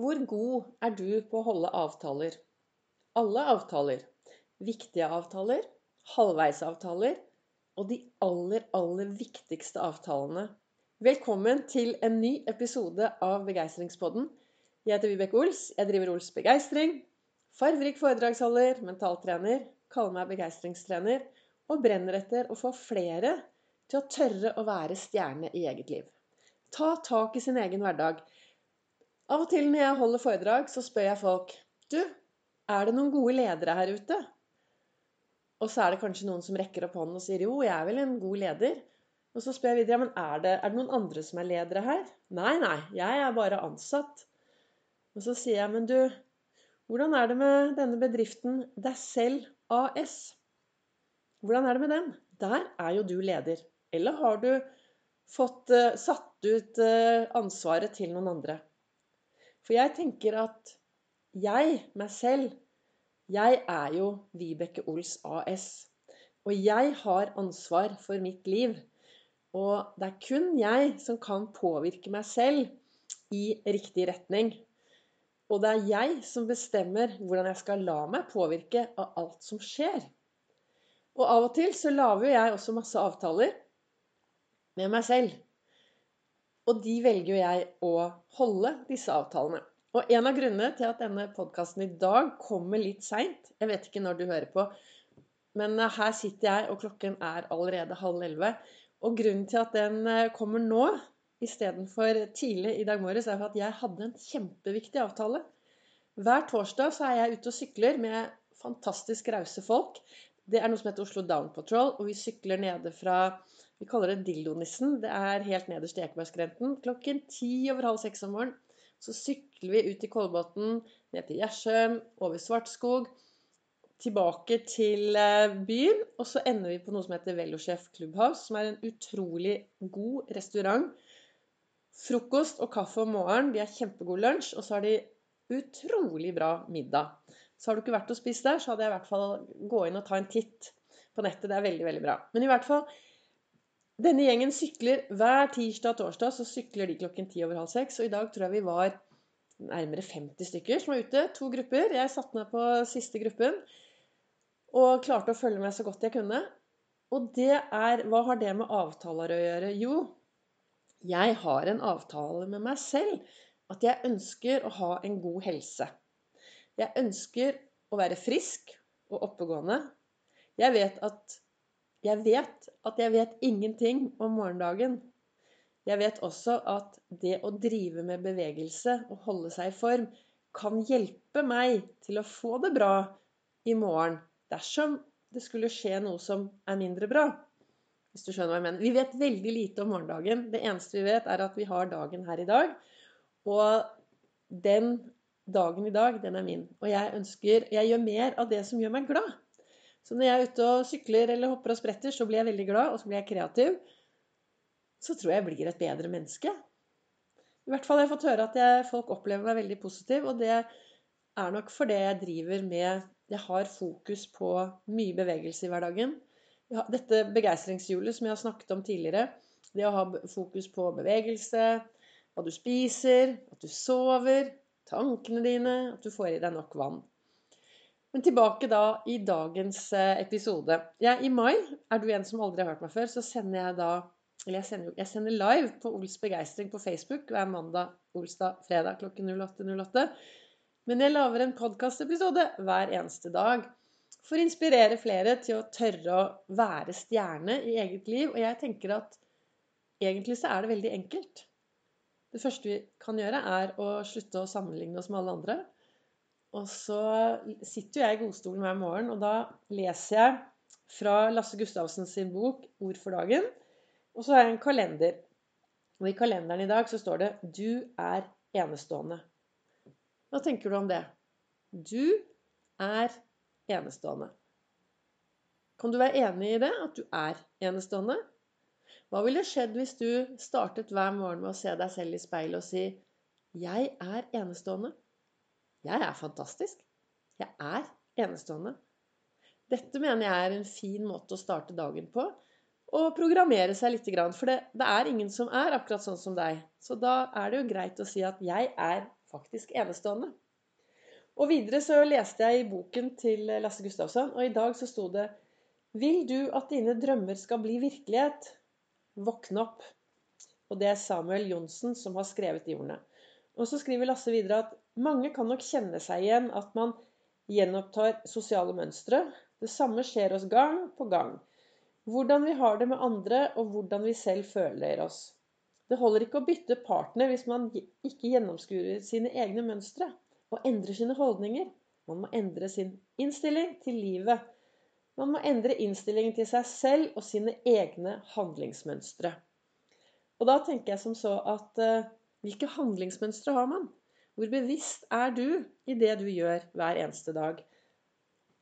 Hvor god er du på å holde avtaler? Alle avtaler. Viktige avtaler, halvveisavtaler og de aller, aller viktigste avtalene. Velkommen til en ny episode av Begeistringspodden. Jeg heter Vibeke Ols. Jeg driver Ols Begeistring. Farverik foredragsholder, mentaltrener, kaller meg begeistringstrener og brenner etter å få flere til å tørre å være stjerne i eget liv. Ta tak i sin egen hverdag. Av og til når jeg holder foredrag, så spør jeg folk Du, er det noen gode ledere her ute? Og så er det kanskje noen som rekker opp hånden og sier jo, jeg er vel en god leder. Og så spør jeg videre men er det, er det noen andre som er ledere her. Nei, nei, jeg er bare ansatt. Og så sier jeg men du, hvordan er det med denne bedriften deg selv AS? Hvordan er det med den? Der er jo du leder. Eller har du fått uh, satt ut uh, ansvaret til noen andre? For jeg tenker at jeg, meg selv, jeg er jo Vibeke Ols AS. Og jeg har ansvar for mitt liv. Og det er kun jeg som kan påvirke meg selv i riktig retning. Og det er jeg som bestemmer hvordan jeg skal la meg påvirke av alt som skjer. Og av og til så lager jo jeg også masse avtaler med meg selv. Og de velger jo jeg å holde, disse avtalene. Og en av grunnene til at denne podkasten i dag kommer litt seint Jeg vet ikke når du hører på, men eh, her sitter jeg, og klokken er allerede halv elleve. Og grunnen til at den eh, kommer nå istedenfor tidlig i dag morges, er for at jeg hadde en kjempeviktig avtale. Hver torsdag så er jeg ute og sykler med fantastisk rause folk. Det er noe som heter Oslo Down Patrol, og vi sykler nede fra vi kaller det Dildonissen. Det er helt nederst i Ekebergskrenten. Klokken ti over halv seks om morgenen så sykler vi ut i Kolbotn, ned til Gjersjøen, over Svartskog, tilbake til eh, byen. Og så ender vi på noe som heter Velosjef Clubhouse, som er en utrolig god restaurant. Frokost og kaffe om morgenen. De har kjempegod lunsj. Og så har de utrolig bra middag. Så har du ikke vært og spist der, så hadde jeg i hvert fall gå inn og ta en titt på nettet. Det er veldig, veldig bra. Men i hvert fall denne gjengen sykler hver tirsdag og torsdag. Så sykler de klokken ti over halv seks. Og i dag tror jeg vi var nærmere 50 stykker som var ute. To grupper. Jeg satte meg på siste gruppen og klarte å følge med så godt jeg kunne. Og det er Hva har det med avtaler å gjøre? Jo, jeg har en avtale med meg selv. At jeg ønsker å ha en god helse. Jeg ønsker å være frisk og oppegående. Jeg vet at jeg vet at jeg vet ingenting om morgendagen. Jeg vet også at det å drive med bevegelse og holde seg i form kan hjelpe meg til å få det bra i morgen dersom det skulle skje noe som er mindre bra. Hvis du skjønner hva jeg mener. Vi vet veldig lite om morgendagen. Det eneste vi vet, er at vi har dagen her i dag. Og den dagen i dag, den er min. Og jeg ønsker Jeg gjør mer av det som gjør meg glad. Så når jeg er ute og sykler eller hopper og spretter, så blir jeg veldig glad, og så blir jeg kreativ. Så tror jeg jeg blir et bedre menneske. I hvert fall har jeg fått høre at jeg, folk opplever meg veldig positiv, og det er nok fordi jeg driver med Jeg har fokus på mye bevegelse i hverdagen. Dette begeistringshjulet som jeg har snakket om tidligere, det å ha fokus på bevegelse, hva du spiser, at du sover, tankene dine, at du får i deg nok vann. Men tilbake da i dagens eh, episode. Jeg, I mai, er du en som aldri har hørt meg før, så sender jeg da Eller jeg sender, jeg sender live på Ols begeistring på Facebook hver mandag, olsdag, fredag klokken 08.08. 08. Men jeg lager en podkastepisode hver eneste dag for å inspirere flere til å tørre å være stjerne i eget liv. Og jeg tenker at egentlig så er det veldig enkelt. Det første vi kan gjøre, er å slutte å sammenligne oss med alle andre. Og så sitter jo jeg i godstolen hver morgen, og da leser jeg fra Lasse Gustavsen sin bok 'Ord for dagen'. Og så har jeg en kalender. Og i kalenderen i dag så står det 'Du er enestående'. Hva tenker du om det? Du er enestående. Kan du være enig i det? At du er enestående? Hva ville skjedd hvis du startet hver morgen med å se deg selv i speilet og si 'Jeg er enestående'? Jeg er fantastisk. Jeg er enestående. Dette mener jeg er en fin måte å starte dagen på. Og programmere seg litt. For det, det, er ingen som er akkurat sånn som deg. Så da er det jo greit å si at 'jeg er faktisk enestående. Og videre så leste jeg i boken til Lasse Gustavsson, og i dag så sto det Vil du at dine drømmer skal bli virkelighet? Våkne opp. Og det er Samuel Johnsen som har skrevet de ordene. Og så skriver Lasse videre at mange kan nok kjenne seg igjen at man gjenopptar sosiale mønstre. Det samme skjer oss gang på gang. Hvordan vi har det med andre, og hvordan vi selv føler oss. Det holder ikke å bytte partner hvis man ikke gjennomskuer sine egne mønstre og endrer sine holdninger. Man må endre sin innstilling til livet. Man må endre innstillingen til seg selv og sine egne handlingsmønstre. Og da tenker jeg som så at uh, hvilke handlingsmønstre har man? Hvor bevisst er du i det du gjør hver eneste dag?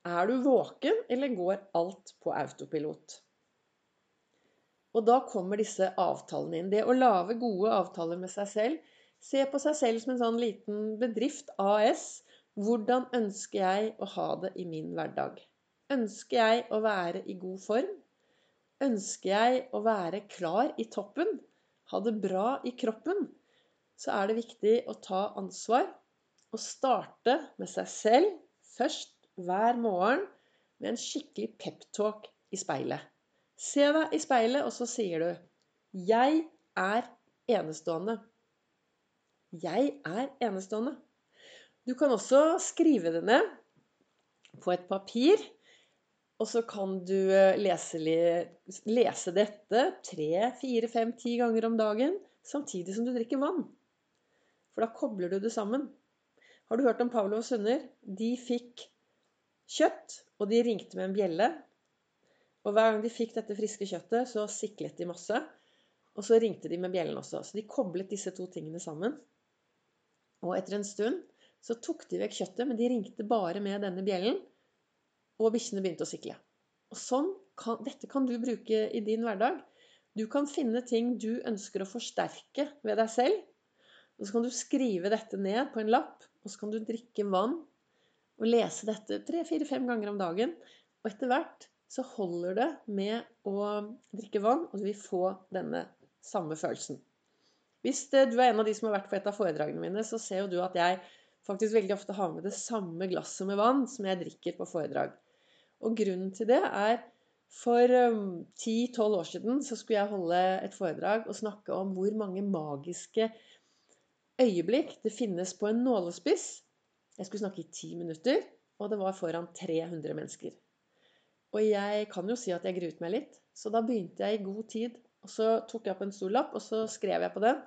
Er du våken, eller går alt på autopilot? Og da kommer disse avtalene inn. Det å lage gode avtaler med seg selv. Se på seg selv som en sånn liten bedrift, AS. Hvordan ønsker jeg å ha det i min hverdag? Ønsker jeg å være i god form? Ønsker jeg å være klar i toppen? ha det bra i kroppen, så er det viktig å ta ansvar og starte med seg selv først hver morgen med en skikkelig peptalk i speilet. Se deg i speilet, og så sier du 'Jeg er enestående'. Jeg er enestående. Du kan også skrive det ned på et papir og så kan du eh, lese, lese dette tre, fire, fem, ti ganger om dagen samtidig som du drikker vann. For da kobler du det sammen. Har du hørt om Pavlovs hunder? De fikk kjøtt, og de ringte med en bjelle. Og hver gang de fikk dette friske kjøttet, så siklet de masse. Og så ringte de med bjellen også. Så de koblet disse to tingene sammen. Og etter en stund så tok de vekk kjøttet, men de ringte bare med denne bjellen og bikkjene begynte å sikle. Og sånn kan, Dette kan du bruke i din hverdag. Du kan finne ting du ønsker å forsterke ved deg selv. Og så kan du skrive dette ned på en lapp, og så kan du drikke vann og lese dette tre-fire-fem ganger om dagen. Og etter hvert så holder det med å drikke vann, og du vil få denne samme følelsen. Hvis du er en av de som har vært på et av foredragene mine, så ser jo du at jeg faktisk veldig ofte har med det samme glasset med vann som jeg drikker på foredrag. Og grunnen til det er for 10-12 um, år siden så skulle jeg holde et foredrag og snakke om hvor mange magiske øyeblikk det finnes på en nålespiss. Jeg skulle snakke i ti minutter, og det var foran 300 mennesker. Og jeg kan jo si at jeg gruet meg litt, så da begynte jeg i god tid. Og så tok jeg opp en stor lapp, og så skrev jeg på den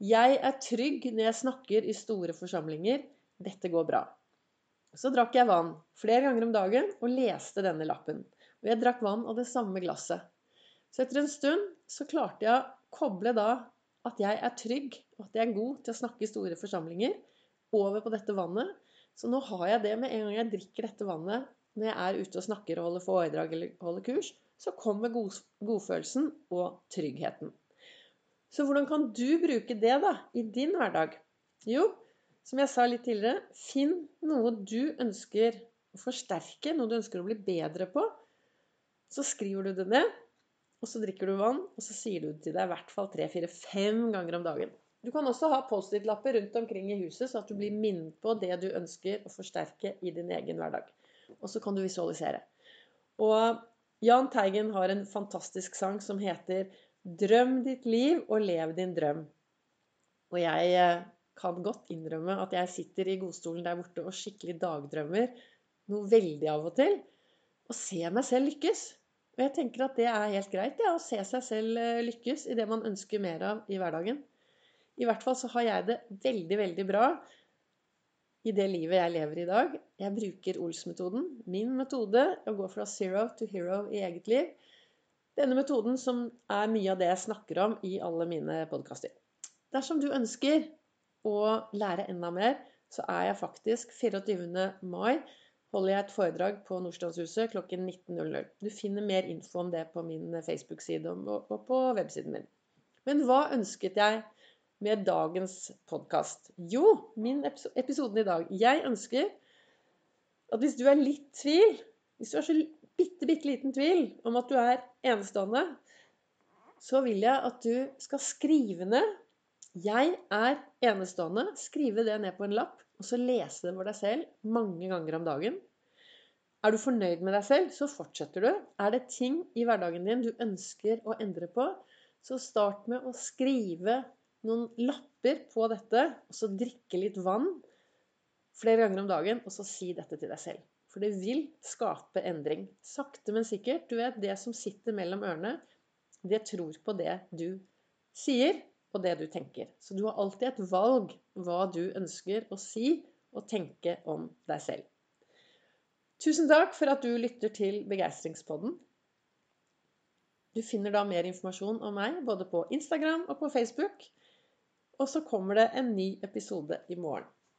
Jeg er trygg når jeg snakker i store forsamlinger. Dette går bra. Så drakk jeg vann flere ganger om dagen og leste denne lappen. Og jeg drakk vann av det samme glasset. Så etter en stund så klarte jeg å koble da at jeg er trygg, og at jeg er god til å snakke i store forsamlinger, over på dette vannet. Så nå har jeg det med en gang jeg drikker dette vannet når jeg er ute og snakker og holder foredrag eller holder kurs, så kommer god, godfølelsen og tryggheten. Så hvordan kan du bruke det da i din hverdag? Jo, som jeg sa litt tidligere, finn noe du ønsker å forsterke, noe du ønsker å bli bedre på. Så skriver du det ned, og så drikker du vann, og så sier du det til deg i hvert fall tre-fire-fem ganger om dagen. Du kan også ha Post-It-lapper rundt omkring i huset, så at du blir minnet på det du ønsker å forsterke i din egen hverdag. Og så kan du visualisere. Og Jahn Teigen har en fantastisk sang som heter 'Drøm ditt liv og lev din drøm'. Og jeg eh, kan godt innrømme at jeg sitter i godstolen der borte og skikkelig dagdrømmer noe veldig av og til. Og ser meg selv lykkes. Og jeg tenker at det er helt greit, ja, å se seg selv eh, lykkes i det man ønsker mer av i hverdagen. I hvert fall så har jeg det veldig, veldig bra i det livet jeg lever i dag. Jeg bruker Ols-metoden, min metode, å gå fra zero to hero i eget liv. Denne metoden som er mye av det jeg snakker om i alle mine podkaster. Dersom du ønsker å lære enda mer, så er jeg faktisk 24. mai holder jeg et foredrag på Nordstrandshuset klokken 19.00. Du finner mer info om det på min Facebook-side og på websiden min. Men hva ønsket jeg med dagens podkast? Jo, min episoden i dag. Jeg ønsker at hvis du er litt tvil, hvis du har så bitte, bitte liten tvil om at du er enestående, så vil jeg at du skal skrive ned Jeg er enestående. Skrive det ned på en lapp, og så lese det for deg selv mange ganger om dagen. Er du fornøyd med deg selv, så fortsetter du. Er det ting i hverdagen din du ønsker å endre på, så start med å skrive noen lapper på dette, og så drikke litt vann flere ganger om dagen, og så si dette til deg selv. For det vil skape endring. Sakte, men sikkert. Du vet, det som sitter mellom ørene, det tror på det du sier, og det du tenker. Så du har alltid et valg hva du ønsker å si og tenke om deg selv. Tusen takk for at du lytter til Begeistringspodden. Du finner da mer informasjon om meg både på Instagram og på Facebook. Og så kommer det en ny episode i morgen.